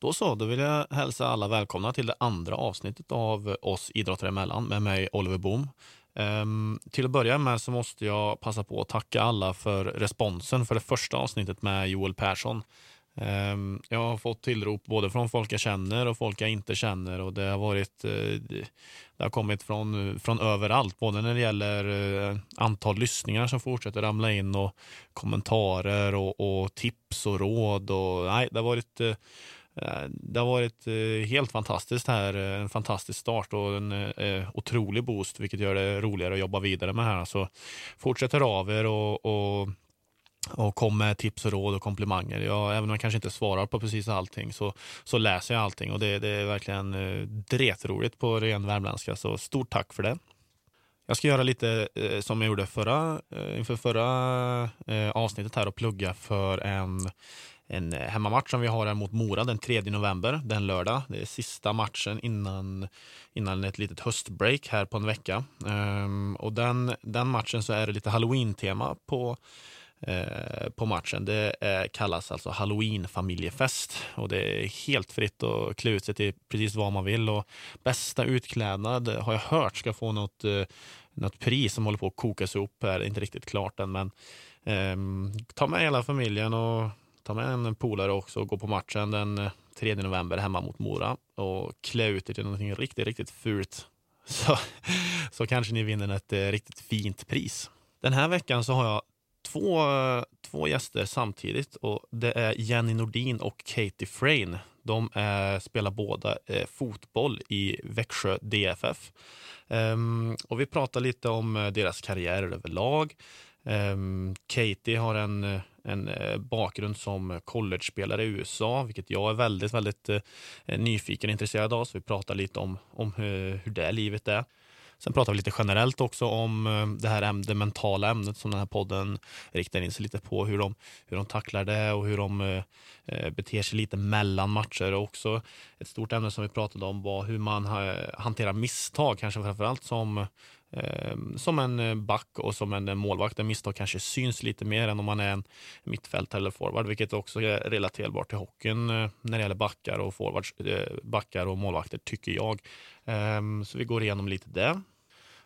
Då så, då vill jag hälsa alla välkomna till det andra avsnittet av oss idrottare emellan med mig Oliver Boom. Um, ehm, till att börja med så måste jag passa på att tacka alla för responsen för det första avsnittet med Joel Persson. Um, jag har fått tillrop både från folk jag känner och folk jag inte känner och det har varit eh, det har kommit från, från överallt, både när det gäller eh, antal lyssningar som fortsätter ramla in och kommentarer och, och tips och råd. Och, nej, det har varit uh, Eh, det har varit eh, helt fantastiskt här. Eh, en fantastisk start och en otrolig boost, vilket gör det roligare att jobba vidare med här. Så fortsätt höra av er och, och, och kom med tips och råd och komplimanger. Jag, även om jag kanske inte svarar på precis allting så, så läser jag allting och det, det är verkligen dretroligt på ren värmländska. Så stort tack för det. Jag ska göra lite eh, som jag gjorde förra, eh, inför förra eh, avsnittet här och plugga för en en eh, hemmamatch som vi har här mot Mora den 3 november, den lördag. Det är sista matchen innan, innan ett litet höstbreak här på en vecka. Um, och den, den matchen så är det lite halloween-tema på, uh, på matchen. Det är, kallas alltså halloween-familjefest och det är helt fritt att klä ut sig till precis vad man vill. Och bästa utklädnad har jag hört ska få något, uh, något pris som håller på att kokas ihop här. Det är inte riktigt klart än, men um, ta med hela familjen och ta med en polare också och gå på matchen den eh, 3 november hemma mot Mora och klä ut er till någonting riktigt, riktigt fult. Så, så kanske ni vinner ett eh, riktigt fint pris. Den här veckan så har jag två, eh, två gäster samtidigt och det är Jenny Nordin och Katie Frain. De är, spelar båda eh, fotboll i Växjö DFF. Um, ehm, och vi pratar lite om deras karriärer överlag. Um, Katie har en en eh, bakgrund som college-spelare i USA, vilket jag är väldigt, väldigt eh, nyfiken och intresserad av. Så vi pratar lite om, om hur, hur det livet är. Sen pratar vi lite generellt också om det här det mentala ämnet som den här podden riktar in sig lite på. Hur de, hur de tacklar det och hur de beter sig lite mellan matcher. Och också ett stort ämne som vi pratade om var hur man hanterar misstag, kanske framförallt som Ehm, som en eh, back och som en eh, målvakt där misstag kanske syns lite mer än om man är en mittfältare eller forward, vilket också är relaterbart till hockeyn eh, när det gäller backar och forwards, backar och målvakter tycker jag. Ehm, så vi går igenom lite det.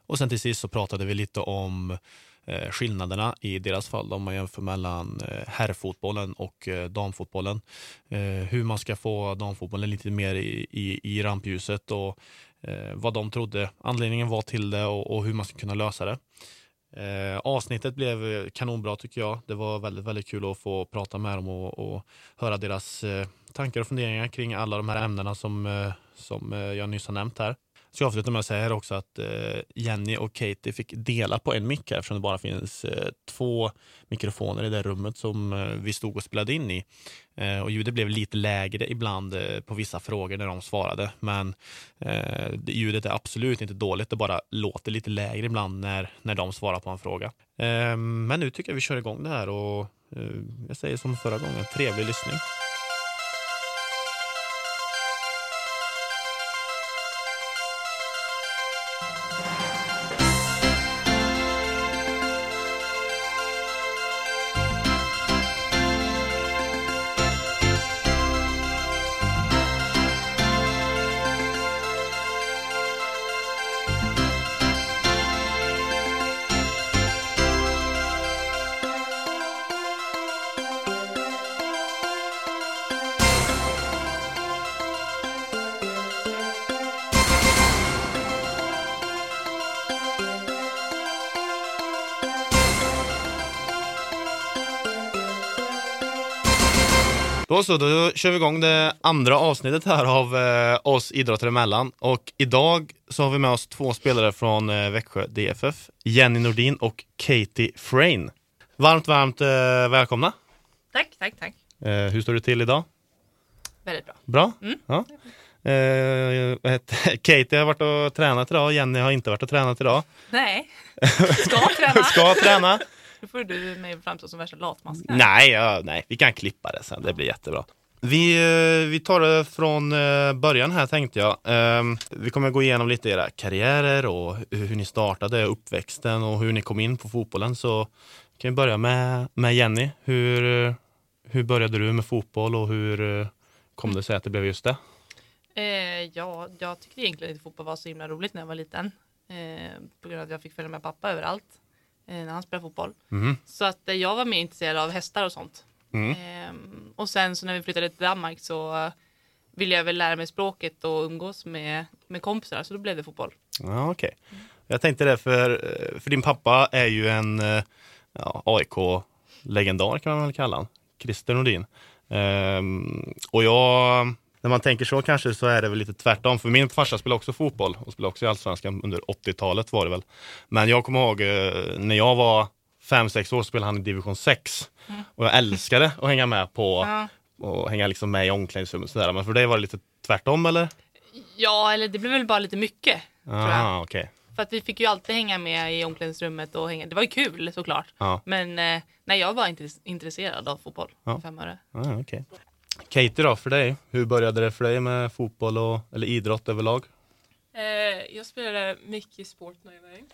Och sen till sist så pratade vi lite om skillnaderna i deras fall om man jämför mellan herrfotbollen och damfotbollen. Hur man ska få damfotbollen lite mer i, i, i rampljuset och Eh, vad de trodde anledningen var till det och, och hur man ska kunna lösa det. Eh, avsnittet blev eh, kanonbra tycker jag. Det var väldigt, väldigt kul att få prata med dem och, och höra deras eh, tankar och funderingar kring alla de här ämnena som, eh, som eh, jag nyss har nämnt här. Ska avsluta med att säga här också att eh, Jenny och Katie fick dela på en mick här eftersom det bara finns eh, två mikrofoner i det rummet som eh, vi stod och spelade in i. Eh, och ljudet blev lite lägre ibland eh, på vissa frågor när de svarade. Men eh, ljudet är absolut inte dåligt, det bara låter lite lägre ibland när, när de svarar på en fråga. men nu tycker jag vi kör igång det här och jag säger som förra gången, trevlig lyssning. Då så, då kör vi igång det andra avsnittet här av eh, oss idrottare emellan. Och idag så har vi med oss två spelare från eh, Växjö DFF. Jenny Nordin och Katie Frain. Varmt, varmt eh, välkomna. Tack, tack, tack. Eh, hur står det till idag? Väldigt bra. Bra? Mm. Ja. Eh, Katie har varit och tränat idag, Jenny har inte varit och tränat idag. Nej, ska träna. ska träna. Då får du mig framstå som värsta latmask. Nej, ja, nej, vi kan klippa det sen. Det blir jättebra. Vi, eh, vi tar det från eh, början här tänkte jag. Ehm, vi kommer gå igenom lite era karriärer och hur ni startade, uppväxten och hur ni kom in på fotbollen. Så kan vi börja med, med Jenny. Hur, hur började du med fotboll och hur, kom det sig att det blev just det? Eh, ja, jag tyckte egentligen inte fotboll var så himla roligt när jag var liten. Eh, på grund av att jag fick följa med pappa överallt eh, när han spelade fotboll. Mhm. Så att eh, jag var mer intresserad av hästar och sånt. Mm. Ehm, och sen så när vi flyttade till Danmark så eh, ville jag väl lära mig språket och umgås med, med kompisar, så då blev det fotboll. Ja, okej. Jag tänkte det, för, eh, för din pappa är ju en eh, ja, AIK-legendar kan man väl kalla han. Christer Nordin. Ehm, och jag, när man tänker så kanske så är det väl lite tvärtom. För min farsa spelade också fotboll och spelade också i Allsvenskan under 80-talet var det väl. Men jag kommer ihåg eh, när jag var 5-6 år spelade han i division 6. Och jag älskade att hänga med på Ja. och hänga liksom med i omklädningsrummet sådär. Men för dig var det lite tvärtom eller? ja, eller det blev väl bara lite mycket. Ah, okej. För att vi fick ju alltid hänga med i omklädningsrummet och hänga. Det var ju kul såklart. Ja. Men eh, nej, jag var inte intresserad av fotboll. Ja. Fem öre. Ah, okej. Katie då, för dig? Hur började det för dig med fotboll och, eller idrott överlag? Eh, jag spelade mycket sport när jag var ung.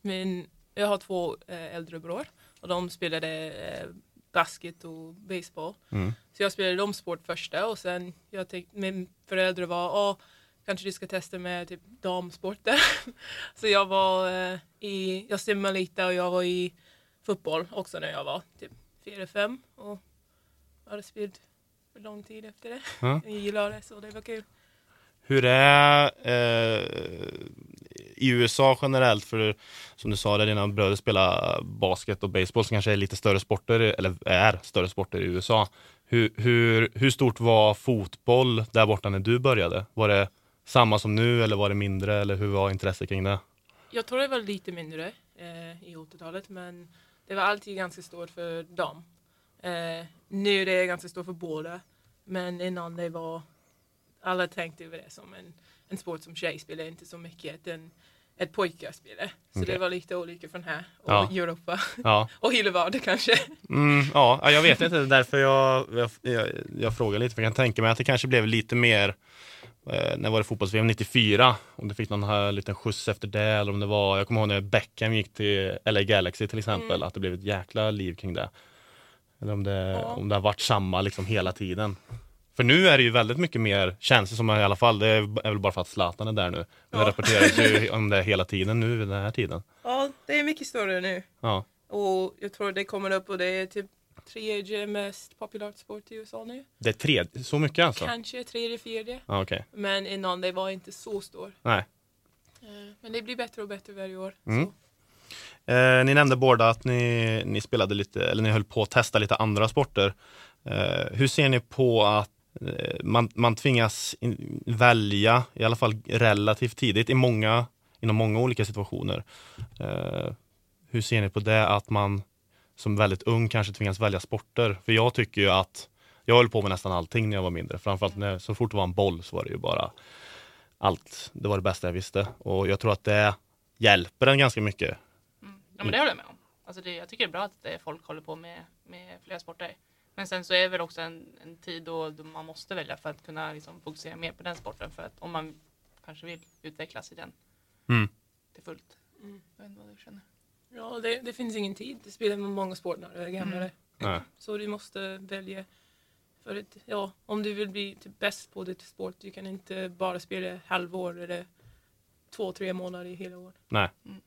Men jag har två eh, äldre bror och de spelade eh, basket och baseball. Mm. Så jag spelade de sport första och sen jag tänkte, min föräldrar var åh, kanske du ska testa med typ damsporter. så jag var eh, i, jag simmade lite och jag var i fotboll också när jag var typ fyra, fem och jag hade spelat lång tid efter det. Ja. Jag gillade det så det var kul. Hur är eh, i USA generellt, för som du sa, där dina bröder spelar basket och baseball som kanske är lite större sporter, eller är större sporter i USA. Hur, hur, hur stort var fotboll där borta när du började? Var det samma som nu eller var det mindre eller hur var intresset kring det? Jag tror det var lite mindre eh, i 80-talet men det var alltid ganska stort för dem. Eh, nu är det ganska stort för båda men innan det var alla tänkte över det som en, en sport som tjej spelar inte så mycket en, ett pojkar spelar. Så Okej. det var lite olika från här och Ja. Europa Ja, och världen kanske. Mm, ja, ja, jag vet inte, därför jag, jag, jag, jag frågar lite, för jag kan tänka mig att det kanske blev lite mer eh, när var det fotbolls-VM 94? Om det fick någon här liten skjuts efter det eller om det var, jag kommer ihåg när Beckham gick till LA Galaxy till exempel, Mm. att det blev ett jäkla liv kring det. Eller om det, Ja. om det har varit samma liksom hela tiden. För nu är det ju väldigt mycket mer, känns det som i alla fall, det är väl bara för att Zlatan är där nu. Men det Ja. rapporteras ju om det hela tiden nu vid den här tiden. Ja, det är mycket större nu. Ja, Och jag tror det kommer upp och det är typ tredje mest populärt sport i USA nu. det är tre, så mycket alltså? Kanske tredje, fjärde. Ja, okej. Men innan det var inte så stor. Nej. Eh, Men det blir bättre och bättre varje år. Mm. Eh, ni nämnde båda att ni, ni spelade lite, eller ni höll på att testa lite andra sporter. Eh, hur ser ni på att eh, man, man tvingas in, välja, i alla fall relativt tidigt, i många, inom många olika situationer. Eh, hur ser ni på det att man som väldigt ung kanske tvingas välja sporter? För jag tycker ju att jag höll på med nästan allting när jag var mindre. Framförallt när, så fort det var en boll så var det ju bara allt. Det var det bästa jag visste. Och jag tror att det hjälper en ganska mycket Ja, men det håller jag med om. Alltså det, jag tycker det är bra att eh, folk håller på med, med flera sporter. Men sen så är det väl också en, en tid då, då man måste välja för att kunna liksom fokusera mer på den sporten. För att om man kanske vill utvecklas i den Mm. till fullt. Mm. Jag vet inte vad du känner. Ja, det, det finns ingen tid. Det spelar många sport när du är gamlare. Mm. Så du måste välja. För att, ja, om du vill bli typ bäst på ditt sport, du kan inte bara spela halvår eller två, tre månader i hela år. Nej. Mm.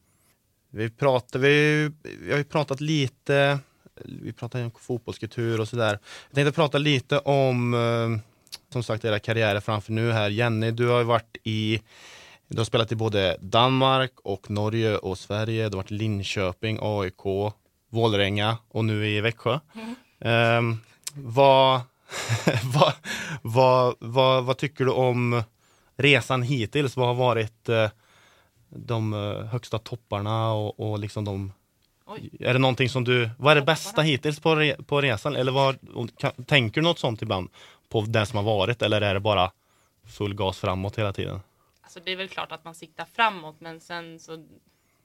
Vi, pratar, vi, vi har ju pratat lite, vi pratar ju om fotbollskultur och sådär. Jag tänkte prata lite om, eh, som sagt, era karriärer framför nu här. Jenny, du har ju varit i, du har spelat i både Danmark och Norge och Sverige. Du har varit i Linköping, AIK, Vålerenga och nu i Växjö. Mm. Ehm, vad, vad, vad, vad, vad tycker du om resan hittills? Vad har varit eh, de eh, högsta topparna och, och liksom de Oj. är det någonting som du, vad är det bästa hittills på, re, på resan? Eller vad, kan, tänker du något sånt ibland på den som har varit eller är det bara full gas framåt hela tiden? Alltså det är väl klart att man siktar framåt men sen så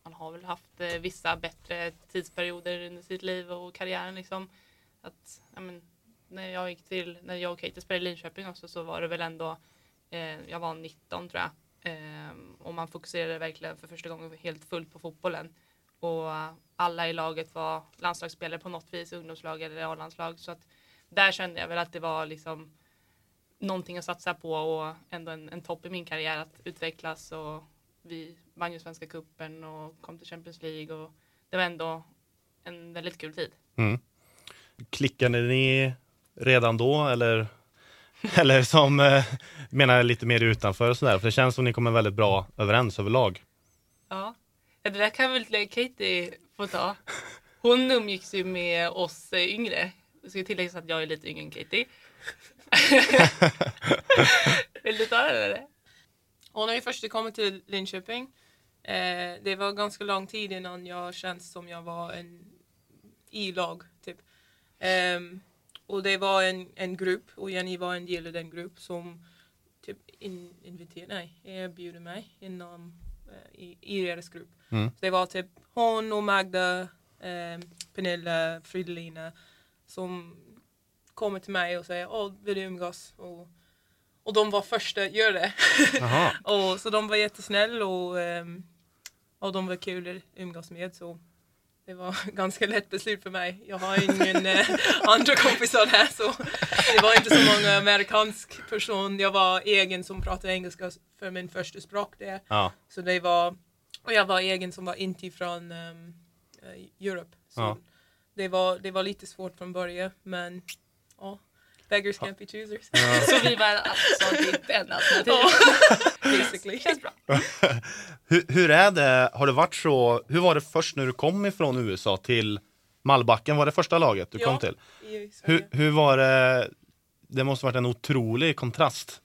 man har väl haft eh, vissa bättre tidsperioder under sitt liv och karriären liksom. Att, ja, men, när jag gick till, när jag och Katie spelade i Linköping också så var det väl ändå, eh, jag var 19 tror jag. Eh, och man fokuserade verkligen för första gången helt fullt på fotbollen. Och alla i laget var landslagsspelare på något vis, ungdomslag eller A-landslag. Så att där kände jag väl att det var liksom någonting att satsa på och ändå en, en topp i min karriär att utvecklas och vi vann ju Svenska cupen och kom till Champions League och det var ändå en väldigt kul tid. Mm. Klickade ni redan då eller, eller som, eh, menar lite mer utanför och sådär? För det känns som ni kommer väldigt bra överens överlag. Ja, det där kan väl Katie få ta. Hon umgicks ju med oss eh, yngre. Det ska tilläggas att jag är lite yngre än Katie. Vill du ta det eller? Och när vi först kom till Linköping, eh, det var ganska lång tid innan jag känns som jag var en i lag. Typ. Um, och det var en, en grupp och Jenny var en del av den grupp som typ in, inviterade, nej, erbjuder mig inom uh, i, i deras grupp. Mm. Så det var typ hon och Magda, um, Pernilla, Fridolina som kommer till mig och säger åh, vill du umgås? Och, och de var första, gör det. och, så de var jättesnälla och, um, och de var kul att umgås med. Så det var ganska lätt beslut för mig. Jag har ingen eh, andra kompisar här så det var inte så många amerikansk person. Jag var egen som pratade engelska för min första språk där. Ja. Så det var, och jag var egen som var inte från um, Europe. Så ja. det, var, det var lite svårt från början men ja, beggars can't be choosers. Ja. så vi var alltså ditt enda alternativ. Basically. Känns bra. hur, hur, är det, har det varit så, hur var det först när du kom ifrån USA till Malbacken, var det första laget du ja, kom till? Hur, hur var det, det måste varit en otrolig kontrast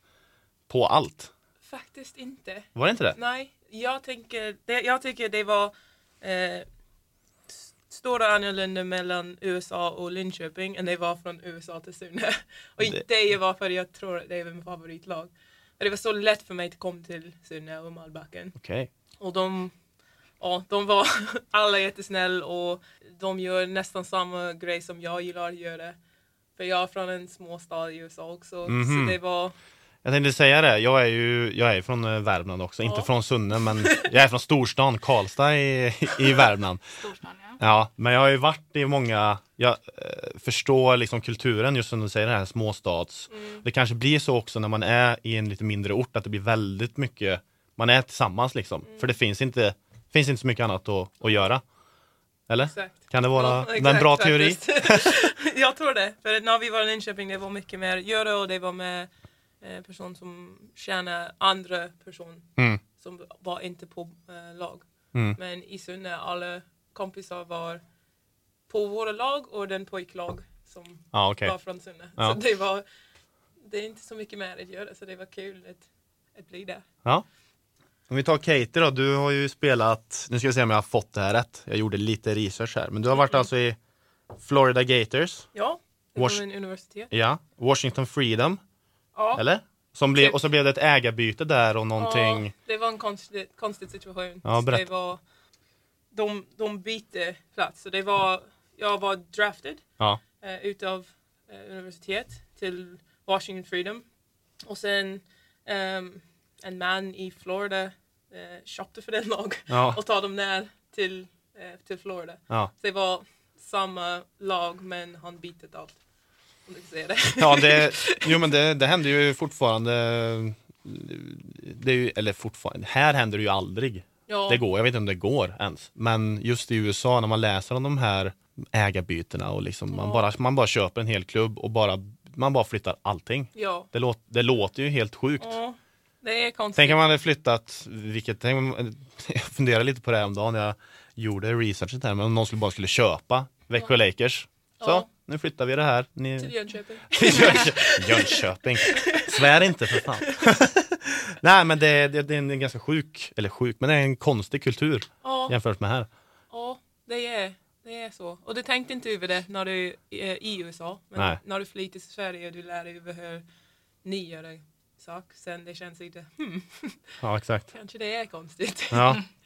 på allt. Faktiskt inte. Var det inte det? Nej, jag, tänker, det, jag tycker det var eh, stora annorlunda mellan USA och Linköping än det var från USA till Sune. Och det, det var för jag tror det är min favoritlag. Det var så lätt för mig att komma till Sunne och Malbacken. Okay. Och de, ja, de var alla jättesnälla och de gör nästan samma grej som jag gillar att göra. För jag är från en småstad i USA också. Mm -hmm. Så mhm. det var jag tänkte säga det, jag är ju jag är från eh, Värmland också, ja. inte från Sunne men jag är från storstan Karlstad i, i Värmland. Storstan, ja. ja, men jag har ju varit i många, jag eh, förstår liksom kulturen just som du säger det här småstads. Mm. Det kanske blir så också när man är i en lite mindre ort att det blir väldigt mycket, man är tillsammans liksom. Mm. För det finns inte, finns inte så mycket annat att, att göra. Eller? Exakt. Kan det vara ja, exakt, en bra teori? jag tror det. För när vi var i Linköping det var mycket mer göra och det var med person som tjänar andra person mm. som var inte på eh, lag. Mm. Men i Sunne alla kompisar var på våra lag och den pojklag som ah, okay. var från Sunne. Ja. Så det var det är inte så mycket mer att göra så det var kul att, att bli där. Ja. Om vi tar Katie då, du har ju spelat, nu ska vi se om jag har fått det här rätt. Jag gjorde lite research här, men du har varit mm. alltså i Florida Gators. Ja, Was universitet. Ja, Washington Freedom. Ja. Eller? Som blev, och så blev det ett ägarbyte där och någonting. Ja, det var en konstig, konstig situation. Ja, det var, de, de bytte plats. Så det var, jag var drafted ja. eh, utav eh, universitet till Washington Freedom. Och sen um, en man i Florida eh, köpte för den lag ja. och tog dem ner till, eh, till Florida. Ja. Så det var samma lag men han bytte allt. Det. Ja, det, jo, men det, det händer ju fortfarande. Det är ju, eller fortfarande, här händer det ju aldrig. Ja. Det går, jag vet inte om det går ens. Men just i USA när man läser om de här ägarbytena och liksom ja. man, bara, man bara köper en hel klubb och bara, man bara flyttar allting. Ja. Det, låt, det låter ju helt sjukt. Ja. Det är konstigt. Tänk om man hade flyttat, vilket, tänk, jag funderade lite på det om dagen jag gjorde researchet här, men om någon skulle bara skulle köpa Växjö. Lakers. Så, nu flyttar vi det här. Ni... Till Jönköping. Jönköping. Svär inte för fan. Nej men det, det, det, är en ganska sjuk, eller sjuk, men det är en konstig kultur ja. jämfört med här. Ja, det är, det är så. Och du tänkte inte över det när du är i USA. Men Nej. när du flyttar till Sverige och du lär dig över hur ni gör det sak. Sen det känns lite, hmm. Ja exakt. Kanske det är konstigt. Ja.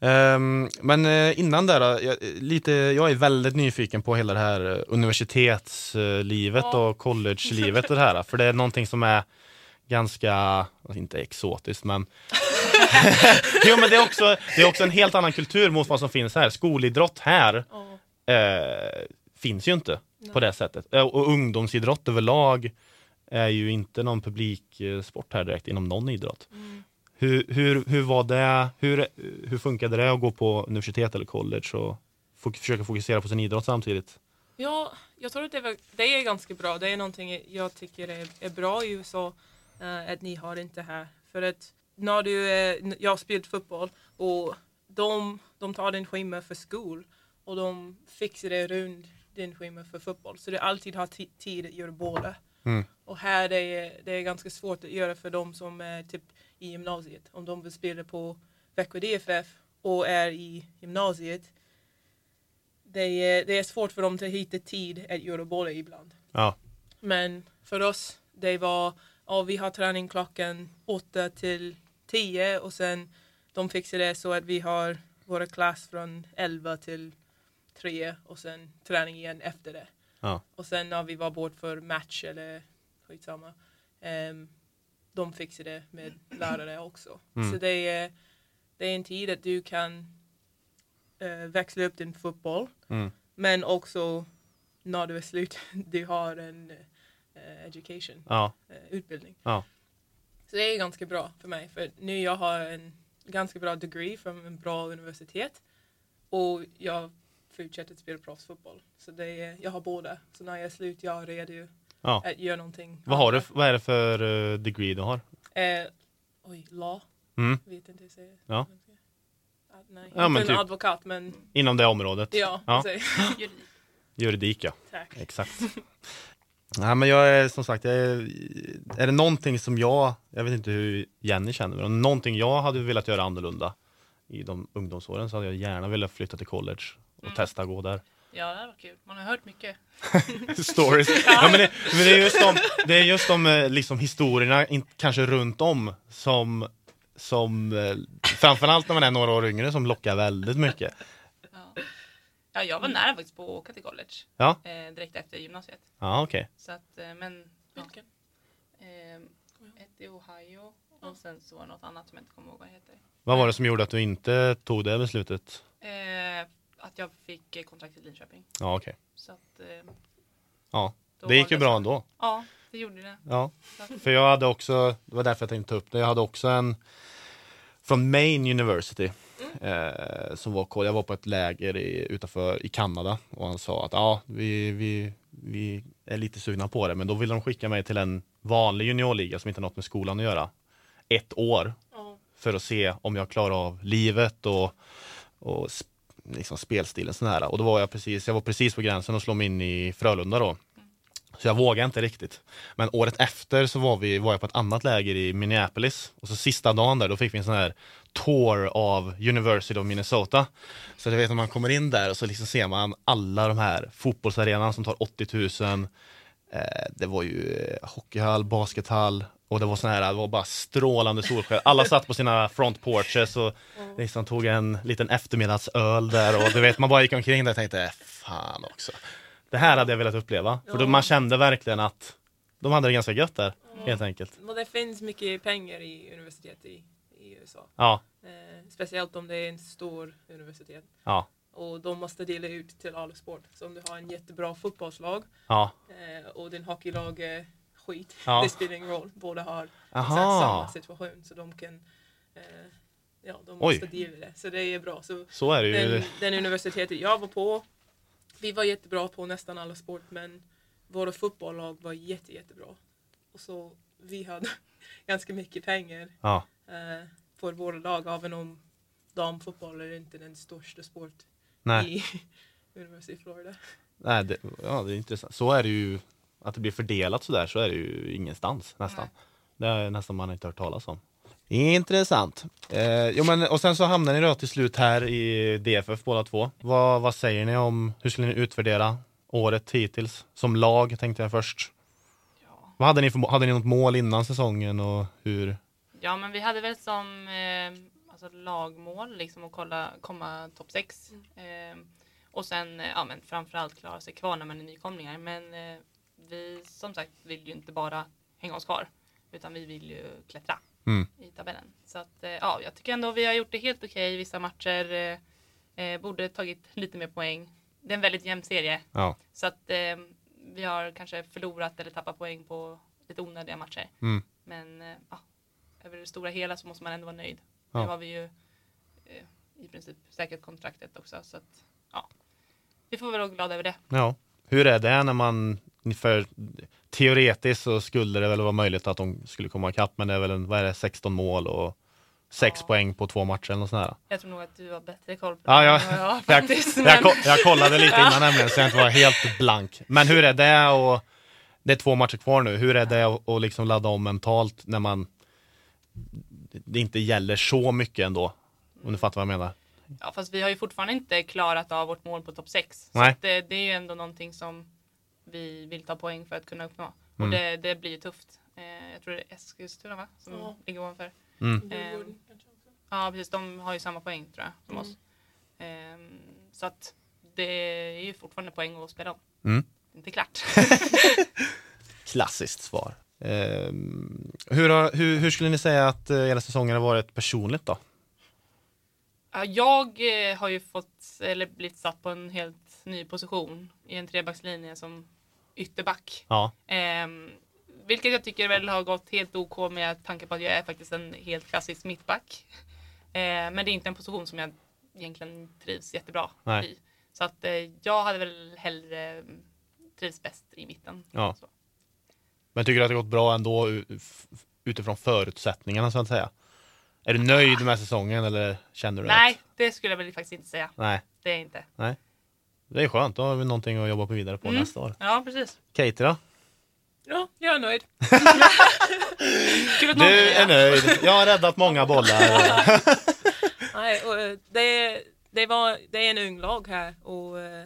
Um, men uh, innan där, jag, lite, jag är väldigt nyfiken på hela det här uh, universitetslivet ja. och college-livet och det här. För det är någonting som är ganska, alltså inte exotiskt men jo men det är, också, det är också en helt annan kultur mot vad som finns här. Skolidrott här finns ju inte Nej. på det sättet. Och ungdomsidrott överlag är ju inte någon publiksport här direkt inom någon idrott. Mm. Hur, hur, hur var det, hur, hur funkade det att gå på universitet eller college och fok- försöka fokusera på sin idrott samtidigt? Ja, jag tror att det, var, det är ganska bra. Det är någonting jag tycker är, är bra i USA eh, att ni har inte här. För att när du, eh, jag har spelat fotboll och de, de tar din schema för skol och de fixar det runt din schema för fotboll. Så du alltid har ti- tid att göra båda. Mm. Och här det är det är ganska svårt att göra för de som är typ i gymnasiet. Om de vill spela på Växjö DFF och är i gymnasiet. Det är, det är svårt för dem att hitta tid att göra båda ibland. Ja, Men för oss, det var, ja, vi har träning klockan åtta till tio och sen de fixar det så att vi har våra klass från 11 till 3 och sen träning igen efter det. Ja. Och sen när vi var bort för match eller skitsamma, um, de fixar det med lärare också. Mm. Så det är, det är en tid att du kan eh, växla upp din fotboll mm. men också när du är slut, du har en eh, education, ja, eh, utbildning. Ja. Så det är ganska bra för mig. För nu jag har en ganska bra degree från en bra universitet. Och jag fortsätter att spela proffsfotboll. Så det är, jag har båda. Så när jag är slut, jag är redo ja. att göra någonting. Vad, har du, vad är det för eh, degree du har? Eh, oj, law. Mm. Vet inte hur jag säger. Ja. Ah, Nej, Ja, men inte en typ- advokat men Inom det området? ja. Ja. Juridik. Juridik ja, Tack. exakt. Nej men jag är som sagt, jag är, är det någonting som jag, jag vet inte hur Jenny känner, men någonting jag hade velat göra annorlunda i de ungdomsåren så hade jag gärna velat flytta till college och Mm. testa gå där. Ja, det här var kul. Man har hört mycket. Stories. Ja, men det, men det är just de, det är just de eh, liksom, historierna, in, kanske runt om, som, som eh, framförallt när man är några år yngre, som lockar väldigt mycket. Ja. ja, jag var nära faktiskt på att åka till college. Ja. Eh, direkt efter gymnasiet. Ja, okej. Så att, eh, men... Ja. Vilken? Eh, ett i Ohio och sen så var det något annat som jag inte kommer ihåg vad det heter. Vad var det som gjorde att du inte tog det beslutet? Eh, att jag fick eh, kontrakt i Linköping. Ja, okej. Så att, eh, Ja, det gick ju bra så. ändå. Ja, det gjorde det. Ja, att, för jag hade också, det var därför jag tänkte ta upp det, jag hade också en från Maine University. Eh, som var, jag var på ett läger i, utanför i Kanada och han sa att ja, vi, vi, vi är lite sugna på det, men då ville de skicka mig till en vanlig juniorliga som inte har något med skolan att göra. Ett år Ja. för att se om jag klarar av livet och, och liksom spelstilen sån här. Och då var jag precis, jag var precis på gränsen att slå mig in i Frölunda då. Så jag vågade inte riktigt. Men året efter så var, vi, var jag på ett annat läger i Minneapolis. Och så sista dagen där, då fick vi en sån här tour av University of Minnesota. Så du vet när man kommer in där och så liksom ser man alla de här fotbollsarenan som tar 80 000. Eh, det var ju eh, hockeyhall, baskethall och det var sån här, det var bara strålande solsken. Alla satt på sina front porches och liksom tog en liten eftermiddagsöl där och du vet man bara gick omkring där och tänkte fan också. Det här hade jag velat uppleva. För då man kände verkligen att de hade det ganska gött där, helt enkelt. Och det finns mycket pengar i universitet i, i USA. Ja, Eh, speciellt om det är en stor universitet. ja, Och de måste dela ut till alla sport. Så om du har en jättebra fotbollslag ja. eh, och din hockeylag är skit. Ja. Det spelar ingen roll. Båda har exakt samma situation. Så de kan eh, Ja, de Oj. måste dela det. Så det är bra. Så Så är det ju. den, den universitetet jag var på, vi var jättebra på nästan alla sport men våra fotbollslag var jätte, jättebra. Och så vi hade ganska mycket pengar Ja, eh, för våra lag även om damfotboll är inte den största sport nej. i University of Florida. nej det, ja, det är intressant. Så är det ju, att det blir fördelat sådär, så är det ju ingenstans nästan. Det är nästan man inte hört talas om. Intressant. Eh, jo, men, och sen så hamnar ni då till slut här i DFF båda två. Vad, vad säger ni om, hur skulle ni utvärdera året hittills? Som lag tänkte jag först. ja. Vad hade ni för, hade ni något mål innan säsongen och hur? ja, men vi hade väl som eh, alltså lagmål liksom att kolla, komma topp 6. Eh, och sen eh, ja, men framförallt klara sig kvar när man är nykomlingar. Men eh, vi som sagt vill ju inte bara hänga oss kvar. Utan vi vill ju klättra Mm. i tabellen. Så att, eh, ja, jag tycker ändå vi har gjort det helt okej i vissa matcher. Eh, eh, borde tagit lite mer poäng. Det är en väldigt jämn serie. Ja, Så att eh, vi har kanske förlorat eller tappat poäng på lite onödiga matcher. Mm. Men eh, ja, över det stora hela så måste man ändå vara nöjd. Ja. Nu har vi ju eh, i princip säkert kontraktet också. Så att, ja, vi får väl vara glada över det. Ja. Hur är det när man, för teoretiskt så skulle det väl vara möjligt att de skulle komma ikapp, men det är väl en, vad är det, 16 mål och 6 Ja. poäng på två matcher eller sånt där. Jag tror nog att du har bättre koll på Ja, det jag- än jag faktiskt. jag, men- jag kollade lite innan nämligen så jag inte var helt blank. Men hur är det och det är två matcher kvar nu. Hur är det att att liksom ladda om mentalt när man det inte gäller så mycket ändå? Om du fattar vad jag menar. Ja, fast vi har ju fortfarande inte klarat av vårt mål på topp 6. Så det, det är ju ändå någonting som vi vill ta poäng för att kunna uppnå. Mm. Och det, det blir ju tufft. Eh, jag tror det är Eskilstuna va? Som Ja. ligger ovanför. Mm. Också. Ja, precis. De har ju samma poäng tror jag som Mm. oss. Ehm, så att det är ju fortfarande poäng att spela om. Mm. Det är Inte klart. Klassiskt svar. Ehm, hur, har, hur, hur skulle ni säga att eh, hela säsongen har varit personligt då? Ja, jag eh, har ju fått, eller blivit satt på en helt ny position i en trebackslinje som ytterback. Ja, Ehm, vilket jag tycker väl har gått helt OK med tanke på att jag är faktiskt en helt klassisk mittback. Ehm, men det är inte en position som jag egentligen trivs jättebra Nej. i. Så att eh, jag hade väl hellre mm, trivs bäst i mitten. Ja. Så. men tycker du att det gått bra ändå utifrån förutsättningarna så att säga? Är du nöjd med säsongen eller känner du Nej, att... det skulle jag väl faktiskt inte säga. Nej, Det är jag inte. Det är skönt. Då har vi någonting att jobba på vidare på Mm. nästa år. Ja, precis. Då? Ja, jag är nöjd. Kul att någon Du är nöjd. Jag har räddat många bollar. Nej, och, eh, det, det, var, det är en ung lag här och eh,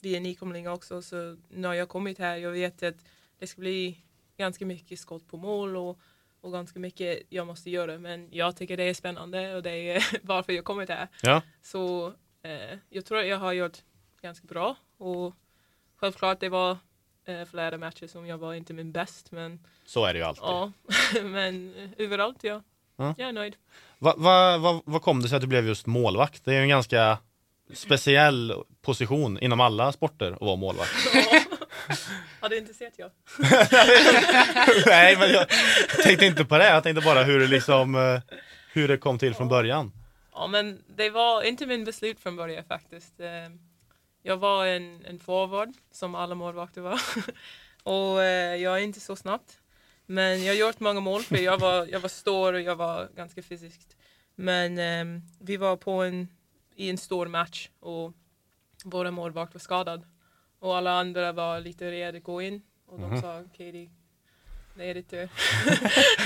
vi är nykomlingar också så när jag kommit här jag vet att det ska bli ganska mycket skott på mål och, och ganska mycket jag måste göra men jag tycker det är spännande och det är varför jag kommit här. Ja, Så eh, jag tror att jag har gjort ganska bra och självklart det var eh, flera matcher som jag var inte min bäst men så är det ju alltid. ja, men eh, överallt ja. Ja. Jag är nöjd. Vad va, va, vad kom det sig att du blev just målvakt? Det är ju en ganska speciell position inom alla sporter att vara målvakt. Har du inte sett jag? Nej, men jag tänkte inte på det. Jag tänkte bara hur det liksom eh, hur det kom till från början. Ja, men det var inte min beslut från början faktiskt. Eh, Jag var en, en forward, som alla målvakter var. och eh, jag är inte så snabbt. Men jag har gjort många mål för jag var, jag var stor och jag var ganska fysiskt. Men ehm, vi var på en, i en stor match och våra målvakt var skadad. Och alla andra var lite redo att gå in. Och de Mhm. sa, Katie, det är ditt tur.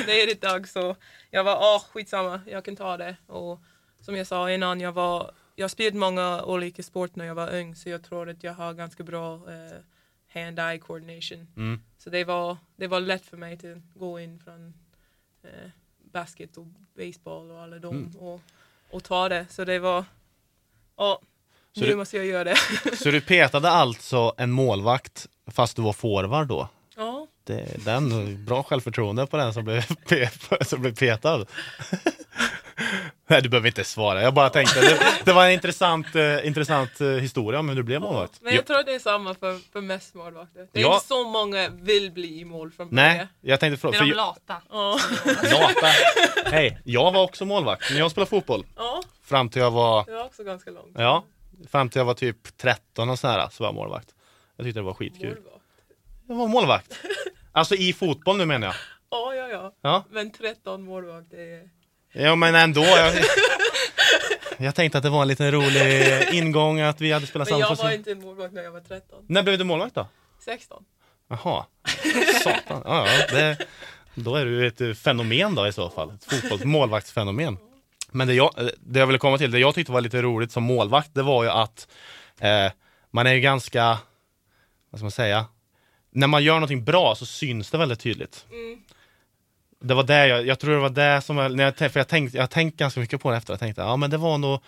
det är ditt dag. Så jag var, åh skitsamma, jag kan ta det. Och som jag sa innan, jag var jag spelade många olika sport när jag var ung så jag tror att jag har ganska bra eh, hand-eye coordination. Mm. Så det var, det var lätt för mig att gå in från eh, basket och baseball och alla dem Mm. och, och ta det. Så det var, ja, Så nu du- måste jag göra det. Så du petade alltså en målvakt fast du var forward då? ja, Det, den, bra självförtroende på den som blev, som blev petad. Nej, du behöver inte svara. Jag bara tänkte, det, det var en intressant, eh, intressant eh, historia om hur du blev målvakt. men jag tror det är samma för, för mest målvakter. Det är Ja. inte så många vill bli i mål från början. Nej, jag tänkte Det fråga. är de För, lata. Ja. lata. Hej, jag var också målvakt, men jag spelade fotboll. ja, Fram till jag var, det var också ganska långt. ja, fram till jag var typ 13 och sådär, så var jag målvakt. Jag tyckte det var skitkul. Målvakt. Jag var målvakt. Alltså i fotboll nu menar jag. Ja, ja, ja. Ja, Men 13 målvakt, det är... ja men ändå. Jag, jag tänkte att det var en liten rolig ingång att vi hade spelat Men jag samma var inte målvakt när jag var 13. När blev du målvakt då? 16. Jaha, satan. Ja, ja, det, då är du ett fenomen då i så fall. Ett fotbolls målvaktsfenomen. Men det jag, det jag ville komma till, det jag tyckte var lite roligt som målvakt, det var ju att eh, man är ju ganska, vad ska man säga, när man gör någonting bra så syns det väldigt tydligt. Mm. Det var det jag, jag tror det var det som, jag, när jag, för jag tänkte, jag har tänkt ganska mycket på det efter, jag tänkte, ja men det var nog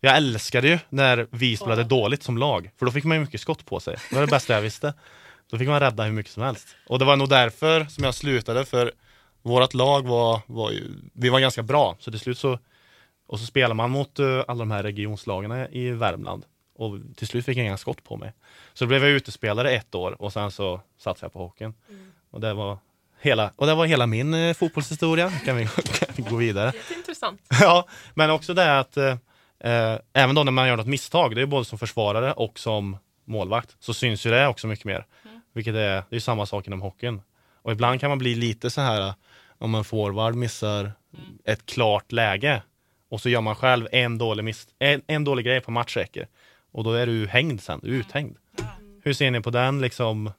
jag älskade ju när vi spelade Ja. dåligt som lag, för då fick man ju mycket skott på sig. Det var det bästa jag visste. Då fick man rädda hur mycket som helst. Och det var nog därför som jag slutade, för vårt lag var, var ju, vi var ganska bra. Så till slut så, och så spelar man mot eh, alla de här regionslagarna i Värmland. Och till slut fick jag inga skott på mig. Så då blev jag utespelare ett år och sen så satsade jag på hockeyn. Mm. Och det var hela, och det var hela min eh, fotbollshistoria. Kan vi, kan vi gå vidare. Jätteintressant. Ja, men också det att eh, eh, även då när man gör något misstag, det är både som försvarare och som målvakt, så syns ju det också mycket mer. Vilket är, det är samma sak inom hockeyn. Och ibland kan man bli lite så här eh, om en forward missar ett klart läge och så gör man själv en dålig, miss, en, en dålig grej på matchräcker och då är du hängd sen, du är uthängd. Hur ser ni på den liksom?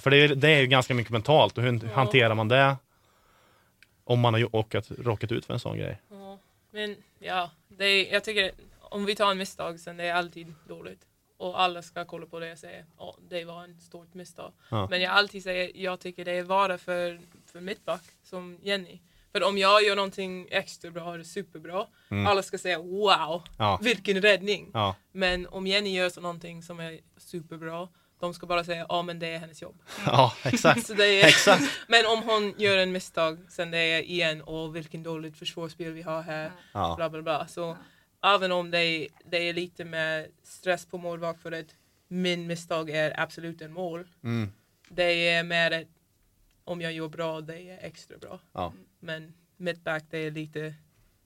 För det är, det är ju ganska mycket mentalt och hur Ja. hanterar man det? Om man har ju- råkat, ut för en sån grej. Ja, men ja, det är, jag tycker om vi tar en misstag sen det är alltid dåligt. Och alla ska kolla på det och säga ja, det var en stort misstag. Ja. Men jag alltid säger jag tycker det är vara för, för mittback som Jenny. För om jag gör någonting extra bra eller superbra, Mm. alla ska säga wow, Ja. vilken räddning. Ja, Men om Jenny gör så någonting som är superbra, de ska bara säga ja men det är hennes jobb. ja exakt. Är, Exakt. men om hon gör en misstag, sen det är igen, och vilken dåligt försvarsspel vi har här, Ja. bla bla bla. Så även om det är, det är lite med stress på målvakt för att min misstag är absolut en mål. Mm. Det är mer att om jag gör bra, det är extra bra. Ja. Men mittback, det är lite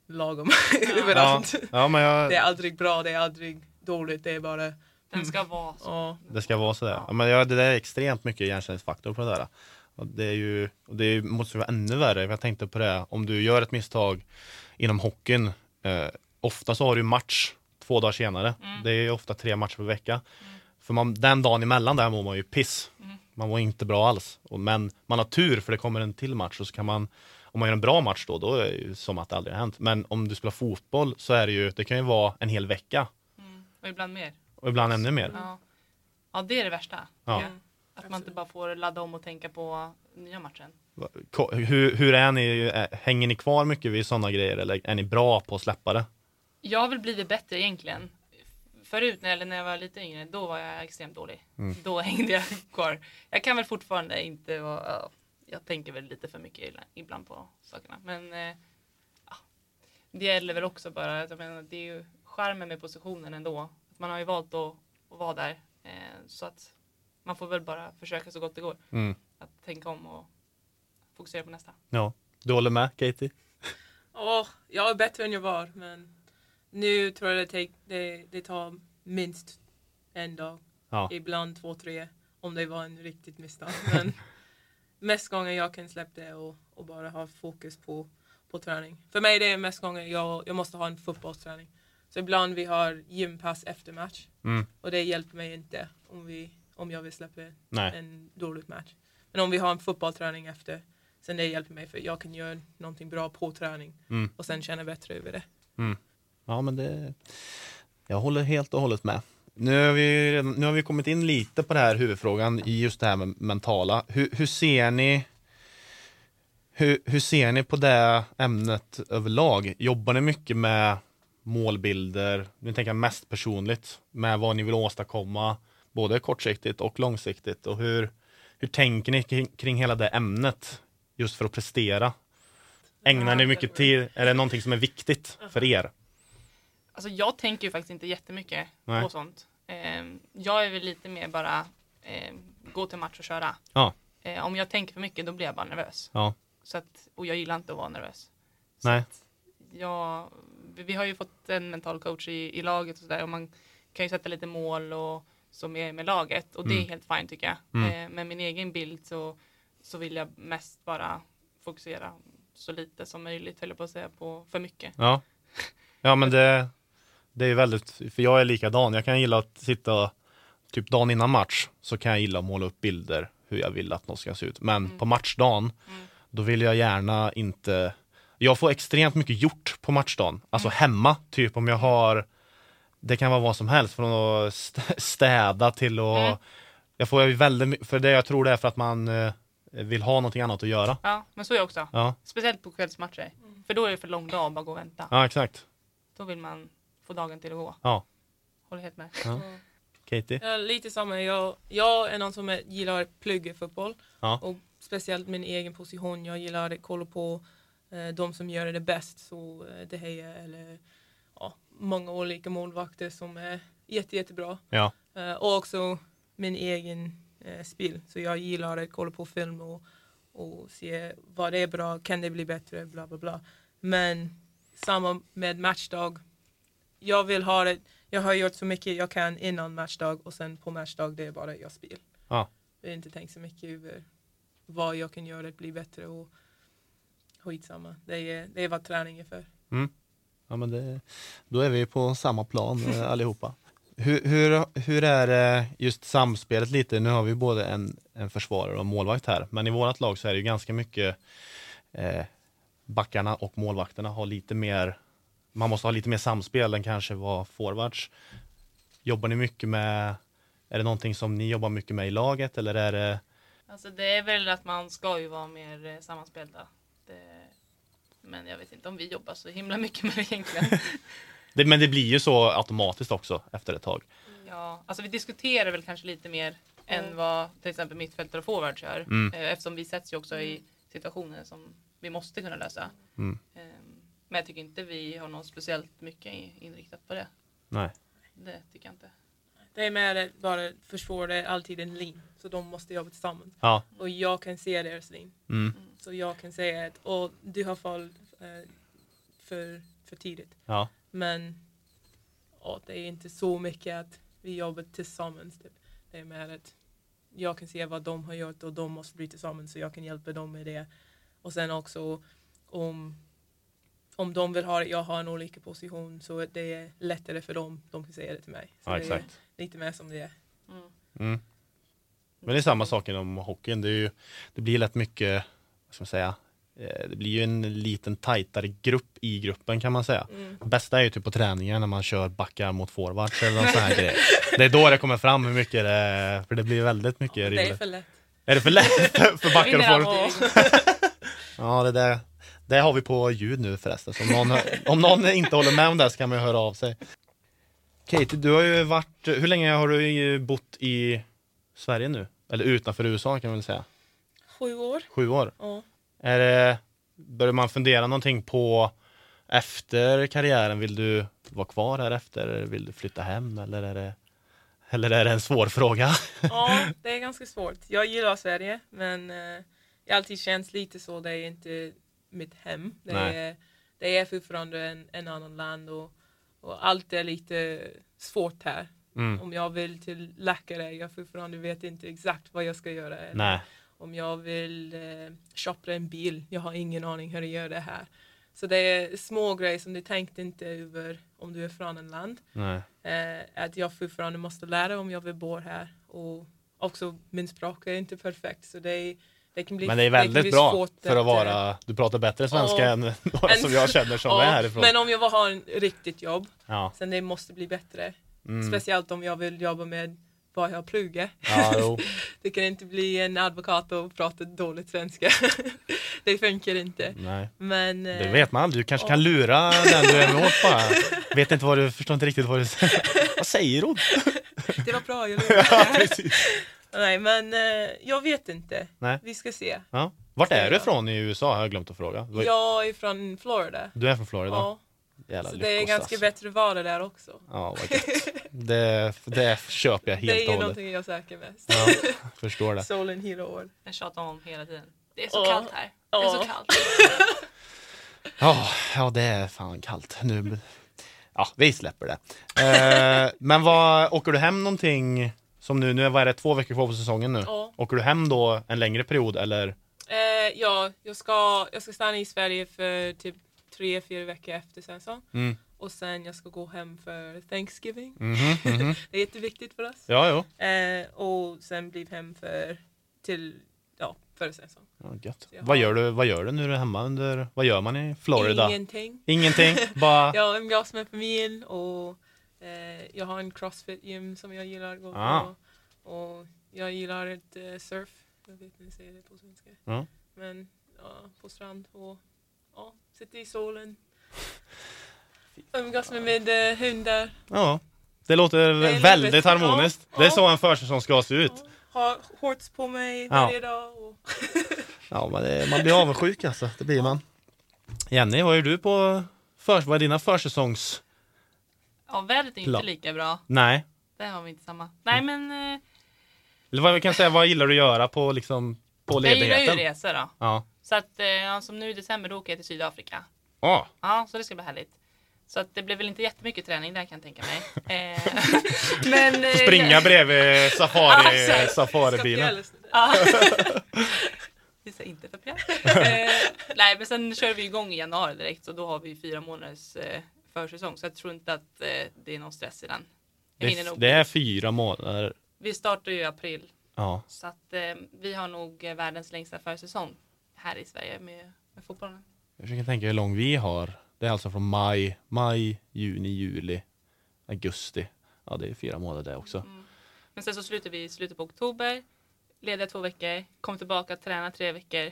lagom Ja, överallt. ja, men jag, Det är aldrig bra, det är aldrig dåligt, det är bara Den ska vara så. ja. Det ska vara sådär. Ja, men ja, det där är extremt mycket igenkänningsfaktor på det där. Och det är ju, och det är, måste ju vara ännu värre. Jag tänkte på det, om du gör ett misstag inom hockeyn, eh, ofta så har du match två dagar senare. Det är ju ofta tre matcher per vecka. För man, den dagen emellan där mår man ju piss. Man mår inte bra alls. Och, men man har tur för det kommer en till match och så kan man om man gör en bra match då, då är det ju som att det aldrig har hänt. Men om du spelar fotboll så är det ju, det kan ju vara en hel vecka Mm. Och ibland mer. Och ibland ännu mer. Ja. ja, det är det värsta. Ja. jag. Att man inte bara får ladda om och tänka på nya matchen. Hur, hur är ni, eh, hänger ni kvar mycket vid sådana grejer eller är ni bra på att släppa det? Jag har väl blivit bättre egentligen. Förut när, eller när jag var lite yngre, då var jag extremt dålig. Då hängde jag kvar. Jag kan väl fortfarande inte vara... ja, jag tänker väl lite för mycket ibland- på sakerna. Men eh, ja, det gäller väl också bara, att jag menar, det är ju charmen med positionen ändå. Man har ju valt att, att vara där. Eh, så att man får väl bara försöka så gott det går. Mm. Att tänka om och fokusera på nästa. Ja. Du håller med Katie? Åh, jag är bättre än jag var, men nu tror jag det, take, det, det tar minst en dag. Ja. Ibland två, tre, om det var en riktigt misstag. Men mest gånger jag kan släppa det och, och bara ha fokus på, på träning. För mig det är mest gånger jag, jag måste ha en fotbollsträning. Så ibland vi har gympass efter match Mm. och det hjälper mig inte om, vi, om jag vill släppa Nej. en dålig match. Men om vi har en fotbollsträning efter, sen det hjälper mig för jag kan göra någonting bra på träning Mm. och sen känna bättre över det. Ja, men det... Jag håller helt och hållet med. Nu har, vi, redan- nu har vi kommit in lite på det här huvudfrågan i just det här med mentala. Hur, hur ser ni hur, hur ser ni på det ämnet överlag? Jobbar ni mycket med målbilder? Nu tänker jag mest personligt med vad ni vill åstadkomma, både kortsiktigt och långsiktigt. Och hur, hur tänker ni kring, kring hela det ämnet just för att prestera? Ägnar ni mycket tid? Är det någonting som är viktigt för er? Alltså jag tänker ju faktiskt inte jättemycket Nej. på sånt. Eh, jag är väl lite mer bara eh, gå till match och köra. Ja. Eh, om jag tänker för mycket då blir jag bara nervös. Ja. Så att, och jag gillar inte att vara nervös. Så Nej. Jag, vi har ju fått en mental coach i, i laget och sådär och man kan ju sätta lite mål och som är med laget och det är Mm. helt fint tycker jag. Mm. Eh, med min egen bild så, så vill jag mest bara fokusera så lite som möjligt, höll jag på att säga, på för mycket. Ja, ja men det, det är väldigt, för jag är likadan. Jag kan gilla att sitta, typ dagen innan match, så kan jag gilla att måla upp bilder hur jag vill att något ska se ut. Men på matchdagen, då vill jag gärna inte, jag får extremt mycket gjort på matchdagen. Alltså hemma, typ om jag har, det kan vara vad som helst, från att st- städa till att, Mm. jag får väldigt mycket, för det jag tror det är för att man eh, vill ha någonting annat att göra. Ja, men så är jag också. Ja, Speciellt på kvällsmatcher. För då är det för lång dag att bara gå och vänta. ja exakt. Då vill man få dagen till att gå. Ja. Håller helt med. Katie? Ja, lite samma. Jag, jag är någon som är, gillar att plugga fotboll. Ja. Och speciellt min egen position. Jag gillar att kolla på de som gör det bäst. Så eh, De Gea eller ja, många olika målvakter som är jätte, jättebra. Ja. Eh, och också min egen eh, spel. Så jag gillar att kolla på film och, och se vad det är bra, kan det bli bättre, bla bla bla. Men samma med matchdag. Jag vill ha det, jag har gjort så mycket jag kan innan matchdag och sen på matchdag det är bara jag spel. Ja. Jag har inte tänkt så mycket över vad jag kan göra att bli bättre och skitsamma. Det är, det är vad träning är för. Ja, men det, då är vi på samma plan eh, allihopa. Hur, hur, hur är det just samspelet lite? Nu har vi både en, en försvarare och målvakt här, men i vårt lag så är det ju ganska mycket eh, backarna och målvakterna har lite mer, man måste ha lite mer samspel än kanske vad forwards. Jobbar ni mycket med, är det någonting som ni jobbar mycket med i laget eller är det Alltså det är väl att man ska ju vara mer eh, sammanspelta. Det... Men jag vet inte om vi jobbar så himla mycket med det egentligen. det, men det blir ju så automatiskt också efter ett tag. ja, alltså vi diskuterar väl kanske lite mer än vad till exempel mittfältare och forwards gör. Mm. Eh, Eftersom vi sätts ju också i situationer som vi måste kunna lösa. Mm. Eh, Men jag tycker inte vi har något speciellt mycket inriktat på det. Nej. Det tycker jag inte. Det är med att bara försvara är alltid en lin, så de måste jobba tillsammans. Ja. Och jag kan se deras lin. Mm. Så jag kan säga att Åh, du har fall eh, för, för tidigt. Ja. Men åh, det är inte så mycket att vi jobbar tillsammans. Typ. Det är mer att jag kan se vad de har gjort och de måste bli tillsammans så jag kan hjälpa dem med det. Och sen också om, om de vill ha det, jag har en olika position så att det är lättare för dem, de kan säga det till mig. Så ja, det är lite mer som det är. Mm. Mm. Men det är samma sak inom hockeyn. Det, är ju, det blir lätt mycket, vad ska man säga, eh, det blir ju en liten tajtare grupp i gruppen kan man säga. Mm. Bästa är ju typ på träningen när man kör backar mot forwards eller någon sån här grej. Det är då det kommer fram hur mycket det är, för det blir väldigt mycket Det är för lätt. Är det för lätt för, backar och forwards? Ja, det där. Det har vi på ljud nu förresten. Så om någon, om någon inte håller med om det så kan man ju höra av sig. Katie, du har ju varit, hur länge har du bott i Sverige nu? Eller utanför USA kan man väl säga? Sju år. Sju år. Ja. Är det, börjar man fundera någonting på efter karriären? Vill du vara kvar här efter? Vill du flytta hem? Eller är det, eller är det en svår fråga? Ja, det är ganska svårt. Jag gillar Sverige, men eh, det har alltid känts lite så. Det är inte mitt hem. Det, Nej. är, det är fortfarande en, en annan land och, och allt är lite svårt här. Mm. Om jag vill till läkare, jag fortfarande vet inte exakt vad jag ska göra. Eller Nej. Om jag vill eh, shoppa en bil, jag har ingen aning hur jag gör det här. Så det är små grejer som du tänkte inte över om du är från en land. Nej. Eh, att jag fortfarande måste lära om jag vill bo här. Och också min språk är inte perfekt så det, är, det kan bli Men det är väldigt bli bra för att eh, vara, du pratar bättre svenska Ja. än några som jag känner som ja, är härifrån. Men om jag vill ha en riktigt jobb, Ja. sen det måste bli bättre. Mm. Speciellt om jag vill jobba med vad jag pluggar. Ja. Det kan inte bli en advokat och prata dåligt svenska. det funkar inte. Nej. Men Det eh, vet man aldrig. Du kanske ja. kan lura den du är emot bara. Vet inte vad du, förstår inte riktigt vad du säger. Vad säger hon? det var bra, jag Ja, lovar. Nej, men eh, jag vet inte. Nej. Vi ska se. Ja. Vart är du ifrån i USA? Har jag glömt att fråga. Jag är från Florida. du är från Florida? Ja, Jävla så det är ganska alltså. bättre vara där också. Ja, vad gött. Det, det köper jag det helt är och ju hållet. någonting jag söker mest. Ja, förstår det. Solen hela år. Jag tjatar om hela tiden. Det är så Ja. kallt här. Det är så kallt. Ja, ja, det är fan kallt. Nu, ja, vi släpper det. Eh, men vad, åker du hem någonting som nu, nu är vad är det, två veckor kvar på säsongen nu? Ja. Åker du hem då en längre period eller? Eh, ja, jag ska, jag ska stanna i Sverige för typ tre, fyra veckor efter säsong. Mm. Och sen jag ska gå hem för Thanksgiving. Mhm, mhm. Det är jätteviktigt för oss. Ja, jo. Eh, och sen bli hem för till, ja, för säsong. Ja, gött. Vad, gör du, vad gör du är hemma under, vad gör man i Florida? Ingenting. Ingenting, bara... Jag umgås med familjen och eh, jag har en crossfit-gym som jag gillar att gå Ah. på. Och jag gillar att eh, surf. Jag vet inte hur jag säger det på svenska. Ja. Men ja, på strand och ja, sitta i solen. Umgås med mina eh, hundar. Ja, det låter Det är väldigt livet. harmoniskt. Ja, Det är ja. så en försäsong ska se ut. Ja, har shorts på mig Ja. varje dag. Och, Ja, men det, man blir avundsjuk alltså. Det blir man. Jenny, vad är du på för, vad är dina försäsongs... Ja, vädret är Klar. inte lika bra. Nej. Där har vi inte samma. Nej, men eh, Eller vad vi kan säga, vad gillar du att göra på liksom på Jag gillar ju ledigheten? resor då. Ja. Så att, eh, som nu i december, då åker jag till Sydafrika. Ah, Ja, så det ska bli härligt. Så att det blir väl inte jättemycket träning där kan jag tänka mig. Eh, men, eh, springa bredvid safari, exakt. safaribilen. Ja. Visa inte för eh, nej, men sen kör vi igång i januari direkt så då har vi fyra månaders eh, försäsong. Så jag tror inte att eh, det är någon stress i den. Det, det är fyra månader. Vi startar ju i april Ja. så att eh, vi har nog världens längsta försäsong här i Sverige med, med fotbollen. Jag försöker tänka hur lång vi har. Det är alltså från maj, maj, juni, juli, augusti. Ja, det är fyra månader det också. Mm. Men sen så slutar vi i slutet på oktober, lediga två veckor, kommer tillbaka, tränar tre veckor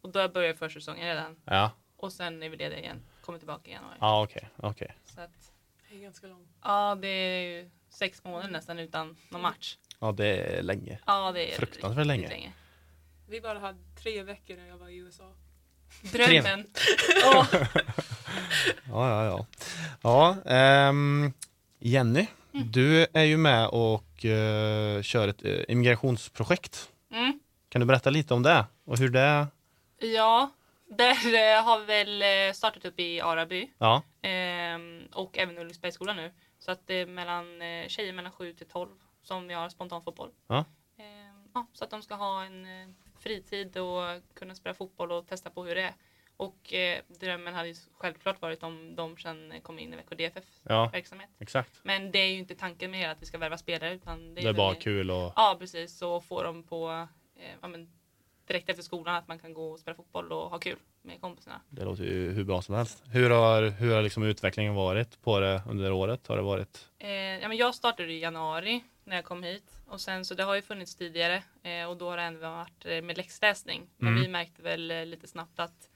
och då börjar försäsongen redan. Ja, Och sen är vi lediga igen, kommer tillbaka i januari. ja okej, okej. Så att, Det är ganska långt. ja, det är ju sex månader nästan utan någon match. Ja, det är länge. Ja, det är Fruktansvärt riktigt länge. Vi bara hade tre veckor när jag var i USA. Drömmen. Ja, ja, ja. Ja, ehm, Jenny, Mm. du är ju med och eh, kör ett uh, immigrationsprojekt. Mm. Kan du berätta lite om det och hur det... Ja, där eh, har vi väl eh, startat upp i Araby Ja, ehm, och även Ulriksbergsskolan nu. Så att det är mellan eh, tjejer mellan 7 till 12 som vi har spontanfotboll. Ja. Ehm, ja, så att de ska ha en eh, fritid och kunna spela fotboll och testa på hur det är. Och eh, drömmen hade ju självklart varit om de sen kom in i VKDFF ja, verksamhet. exakt. Men det är ju inte tanken med att vi ska värva spelare utan det Det är bara väl- kul och... Ja precis, så få dem på eh, ja, men, direkt efter skolan att man kan gå och spela fotboll och ha kul med kompisarna. Det låter ju hur bra som helst. Hur har, hur har liksom utvecklingen varit på det under året? Har det varit... Eh, ja, men jag startade i januari när jag kom hit och sen så det har ju funnits tidigare eh, och då har det ändå varit eh, med läxläsning. Men Mm. vi märkte väl eh, lite snabbt att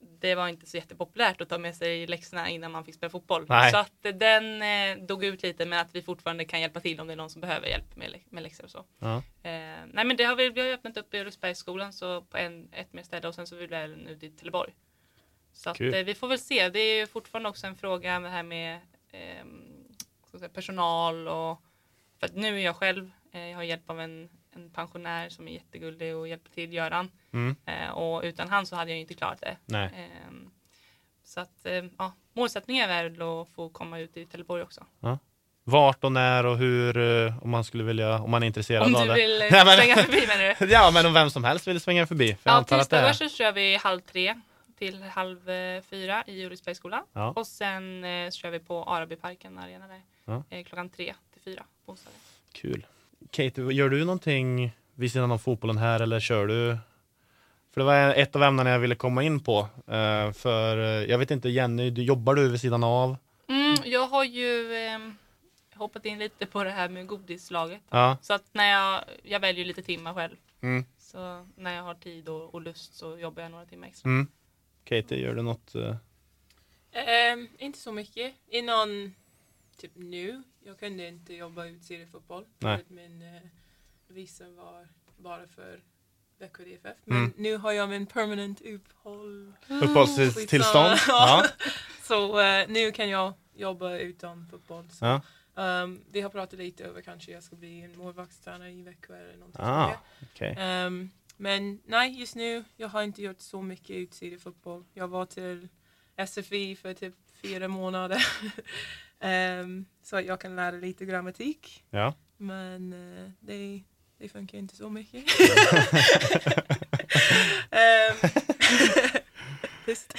det var inte så jättepopulärt att ta med sig läxorna innan man fick spela fotboll. Nej. Så att den eh, dog ut lite men att vi fortfarande kan hjälpa till om det är någon som behöver hjälp med, lä- med läxor och så. Ja. Eh, nej men det har vi, vi har öppnat upp i Ulriksbergsskolan så på en, ett mer ställe och sen så vill vi även ut i Trelleborg. Så att, eh, vi får väl se. Det är ju fortfarande också en fråga det här med ehm, säga, personal och för att nu är jag själv, eh, jag har hjälp av en, en pensionär som är jättegullig och hjälper till Göran. Mm. Eh, och utan han så hade jag inte klarat det. Ehm, så att eh, ja, målsättningen är väl att få komma ut i Trelleborg också. Vart och när och hur, eh, om man skulle vilja, om man är intresserad Om av du det. vill eh, Nej, men- svänga förbi menar du? Ja, men om vem som helst vill svänga förbi. För Ja, tisdagar så kör vi halv tre till halv eh, fyra i Ulriksbergsskolan. Ja. Och sen eh, så kör vi på Arabyparken, arena där. Ja. Eh, klockan tre till fyra på. Kul. Kate, gör du någonting vid sidan av fotbollen här eller kör du? För det var ett av ämnena jag ville komma in på. Eh, för eh, jag vet inte, Jenny, du, jobbar du vid sidan av? Mm, jag har ju eh, hoppat in lite på det här med godislaget. Ja. Så att när jag, jag väljer lite timmar själv. Mm. Så när jag har tid och, och lust så jobbar jag några timmar extra. Mm. Katie, gör du något? eh? Ehm, inte så mycket. Innan typ nu, jag kunde inte jobba ut seriefotboll. Nej. Min eh, visa var bara för VKDFF. Men Mm. nu har jag min permanent uppehåll. Uppehållstillstånd? Ja. Så eh, nu kan jag jobba utan fotboll. Så, ja. ehm, vi har pratat lite över kanske jag ska bli en målvaktstränare i Växjö eller någonting Ah, okej. där. Ehm, men nej, just nu jag har inte gjort så mycket utsidefotboll. Jag var till SFI för typ fyra månader. Ehm, så att jag kan lära lite grammatik. Ja. Men eh, det, det funkar inte så mycket. Ehm, Tyst.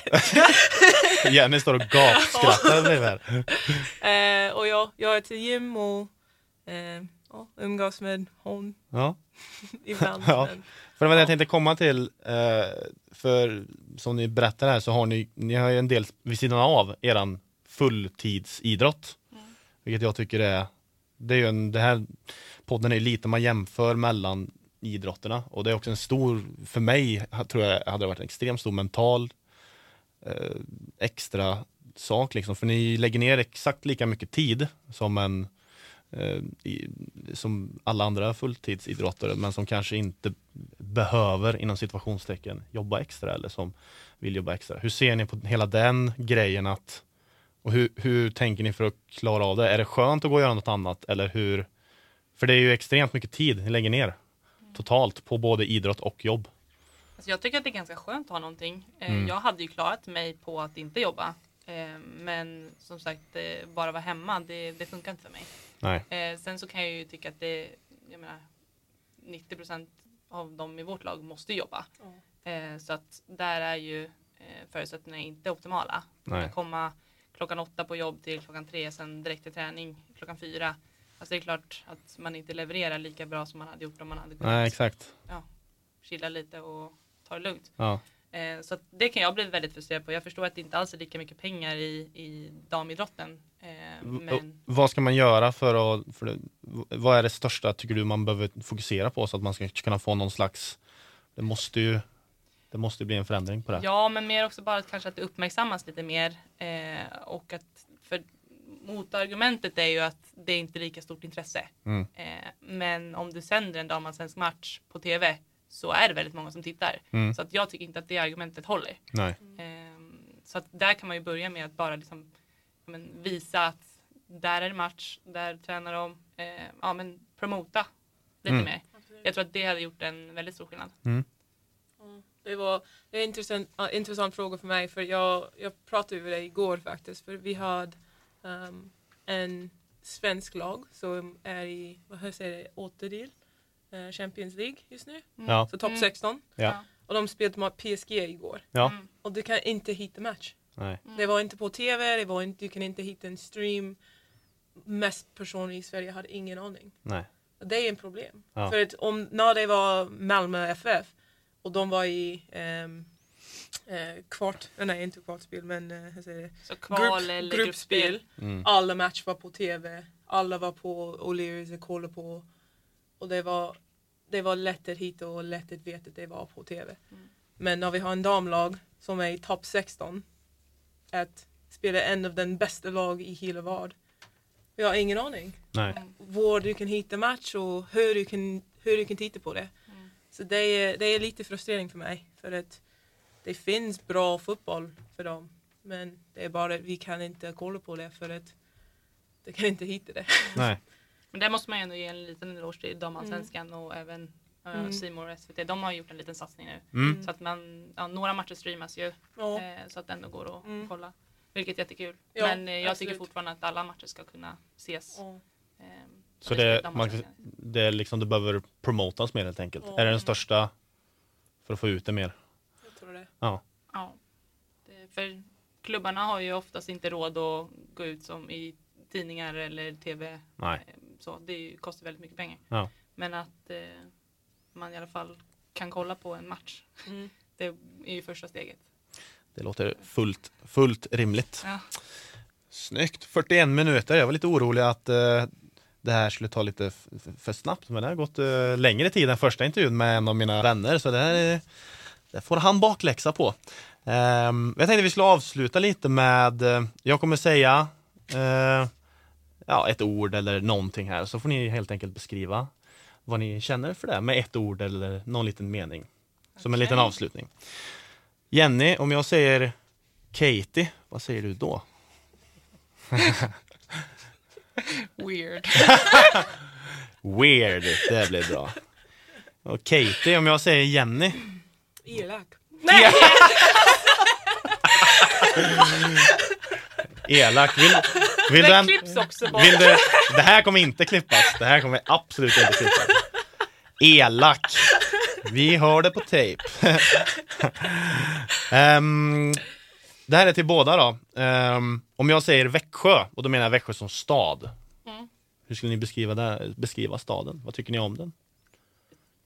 Jenny står och gapskrattar bredvid. Eh, och jag, jag är till gym och ja, umgås med hon Ja. ibland. Ja. Men, För det var det jag Ja. tänkte komma till. eh, För som ni berättar här så har ni, ni har ju en del vid sidan av eran fulltidsidrott. Mm. Vilket jag tycker är, det är ju en, det här podden är lite man jämför mellan idrotterna och det är också en stor, för mig tror jag hade det varit en extremt stor mental eh, extra sak liksom. För ni lägger ner exakt lika mycket tid som en eh, i, som alla andra fulltidsidrottare men som kanske inte behöver inom situationstecken jobba extra eller som vill jobba extra. Hur ser ni på hela den grejen att och hur, hur tänker ni för att klara av det? Är det skönt att gå och göra något annat eller hur? För det är ju extremt mycket tid ni lägger ner. totalt på både idrott och jobb. Alltså jag tycker att det är ganska skönt att ha någonting. Eh, Mm. Jag hade ju klarat mig på att inte jobba. Eh, Men som sagt, eh, bara vara hemma, det, det funkar inte för mig. Nej. Sen så kan jag ju tycka att det, jag menar, 90 procent av dem i vårt lag måste jobba. Eh, Så att där är ju förutsättningarna inte optimala. Nej. Att komma klockan åtta på jobb till klockan tre, sen direkt till träning klockan fyra. Alltså det är klart att man inte levererar lika bra som man hade gjort om man hade Nej, kunnat exakt. chilla lite och ta det lugnt. Ja. Eh, så det kan jag bli väldigt frustrerad på. Jag förstår att det inte alls är lika mycket pengar i, i damidrotten. Eh, men Vad ska man göra för att, för det, vad är det största tycker du man behöver fokusera på så att man ska kunna få någon slags, det måste ju, det måste bli en förändring på det. ja, men mer också bara att kanske att det uppmärksammas lite mer. Eh, och att, för motargumentet är ju att det är inte lika stort intresse. Mm. Eh, men om du sänder en damallsvensk match på tv så är det väldigt många som tittar. Mm. Så att jag tycker inte att det argumentet håller. Nej. Ehm, så att där kan man ju börja med att bara liksom, men, visa att där är det match, där tränar de. Eh, ja men promota lite Mm. mer. Jag tror att det hade gjort en väldigt stor skillnad. Det var det är en intressant, uh, intressant fråga för mig för jag, jag pratade över det igår faktiskt för vi hade um, en svensk lag som är i, vad säger det, åttondel uh, Champions League just nu. Ja. Så topp Mm. 16. Ja. Och de spelade mot PSG igår. Ja. Mm. Och du kan inte hitta match. Nej. Det var inte på TV, det var inte, du kan inte hitta en stream. Mest personer i Sverige hade ingen aning. Nej. Det är en problem. Ja. För att om, när det var Malmö FF och de var i ehm, eh, kvart, eh, nej inte kvartspel men eh, hur säger det? Så kval Grupp- eller gruppspel. gruppspel. Mm. Alla matcher var på TV, alla var på O'Learys och kollade på. Och det var, det var lätt att hitta och lätt att veta att det var på TV. Mm. Men när vi har en damlag som är i topp 16 att spela en av den bästa lag i hela världen. Vi har ingen aning Nej. var du kan hitta match och hur du kan, hur du kan titta på det. Mm. Så det är, det är lite frustrering för mig för att det finns bra fotboll för dem men det är bara att vi kan inte kolla på det för att du kan inte hitta det. Nej. Men där måste man ju ändå ge en liten eloge till damallsvenskan och även Mm. C More och SVT. De har gjort en liten satsning nu. Mm. Så att man, ja, några matcher streamas ju Ja. eh, så att det ändå går att Mm. kolla. Vilket är jättekul. Ja, Men eh, jag absolut. tycker fortfarande att alla matcher ska kunna ses. Ja. Eh, Så det, man, det är liksom, det behöver promotas mer helt enkelt. Ja. Är det den största för att få ut det mer? Jag tror det. Ja. Ja. Det, för klubbarna har ju oftast inte råd att gå ut som i tidningar eller tv. Nej. Så det kostar väldigt mycket pengar. Ja. Men att eh, man i alla fall kan kolla på en match. Mm. Det är ju första steget. Det låter fullt, fullt rimligt. Ja. Snyggt! 41 minuter. Jag var lite orolig att eh, det här skulle ta lite för snabbt. Men det har gått eh, längre tid än första intervjun med en av mina vänner. Så det här är, det får han bakläxa på. Ehm, jag tänkte vi skulle avsluta lite med, eh, jag kommer säga eh, ja, ett ord eller någonting här. Så får ni helt enkelt beskriva vad ni känner för det med ett ord eller någon liten mening. Som en liten avslutning. Jenny, om jag säger Katie, vad säger du då? Weird. Weird, det blir bra. Och Katie, om jag säger Jenny. Elak. Elak. Vill, vill Det den, klipps också bort. vill du, det här kommer inte klippas. Det här kommer absolut inte klippas. Elak. Vi har det på tejp. Ehm, det här är till båda då. Ehm, om jag säger Växjö, och då menar jag Växjö som stad. Mm. Hur skulle ni beskriva, det, beskriva staden? Vad tycker ni om den?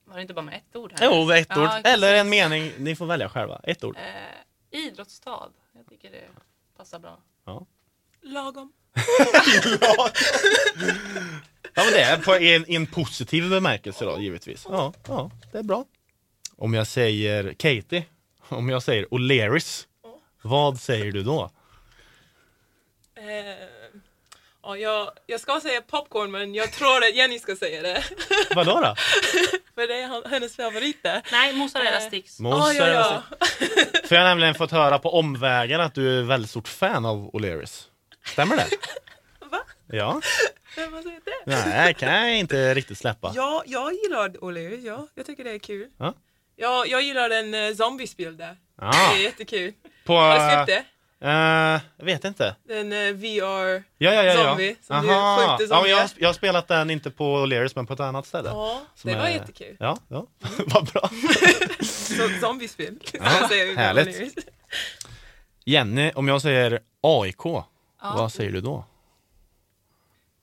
Var det inte bara med ett ord här? Jo, ett Ja, ord. precis. Eller en mening. Ni får välja själva. Ett ord. Eh, idrottsstad. Jag tycker det passar bra. Ja. Lagom. Ja, men det är på, en, en positiv bemärkelse då, givetvis. Ja, ja, det är bra. Om jag säger Katie, om jag säger O'Learys, vad säger du då? Eh, ja, jag, jag ska säga popcorn men jag tror att Jenny ska säga det. Vadå då? För det är hennes favorit det. Nej, mozzarella Eh, sticks. Mos, Ah, ja, ja. För jag har nämligen fått höra på omvägar att du är väldigt stort fan av O'Learys. Stämmer det? Va? Ja. Vem har sagt det? Nej, kan jag inte riktigt släppa. Ja, jag gillar O'Learys, ja. Jag tycker det är kul. Ja. Ja, jag gillar den uh, zombiespel där. Ah, Det är jättekul. på, Har du släppt det? eh, jag vet inte. Den uh, VR... Ja, ja, ja. ja. Zombie, som du Aha. skjuter ja, jag, har, jag har spelat den inte på O'Learys men på ett annat ställe. Ja, det var är- jättekul. Ja, ja. vad bra. Zombiespel. Ja, säger härligt. Jenny, om jag säger AIK, Ja. vad säger du då?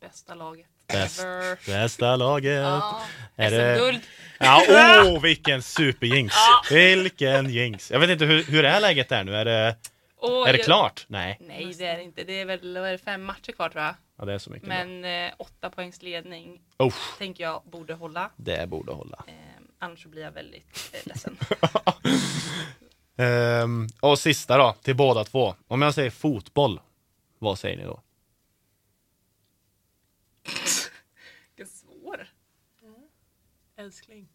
Bästa laget. Bäst. Bästa laget. Ja. Är det- SM-guld. Ja, åh, vilken superjinx. Vilken jinx. Jag vet inte hur, hur är läget där nu? Är det, Och är det jag- klart? Nej. Nej, det är det inte. Det är väl är det, fem matcher kvar tror jag. Ja, det är så mycket. Men eh, åtta poängs ledning. Usch, tänker jag borde hålla. det borde hålla. Eh, annars blir jag väldigt eh, ledsen. Ehm, och sista då, till båda två. Om jag säger fotboll, vad säger ni då? Vilken svår. Älskling.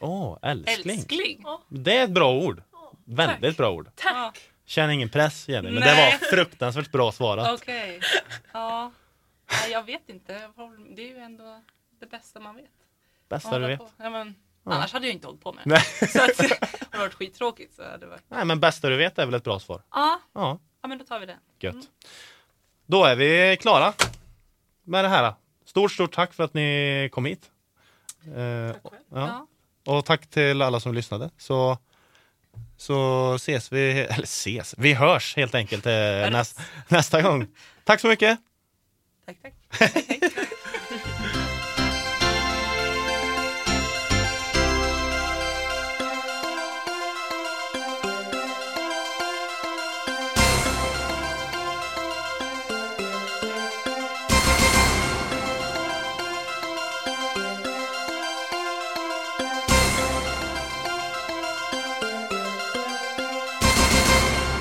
Åh, älskling. Älskling. Det är ett bra ord. Väldigt bra ord. Ja, Känner ingen press Jenny, men det Nej. var fruktansvärt bra svarat. Okej. Ja. Nej, jag vet inte. Det är ju ändå det bästa man vet. Bästa du vet. Ja, men, Annars hade jag inte hållit på med det. Nej. Så att, det hade varit skittråkigt. Så hade det varit... Nej, men bästa du vet är väl ett bra svar. ja, Ja, ja, men då tar vi det. gött. Då är vi klara med det här. Stort, stort tack för att ni kom hit. Eh, ja. Ja. Och tack till alla som lyssnade. Så, så ses vi, eller ses, vi hörs helt enkelt eh, näst, nästa gång. Tack så mycket! Tack, tack.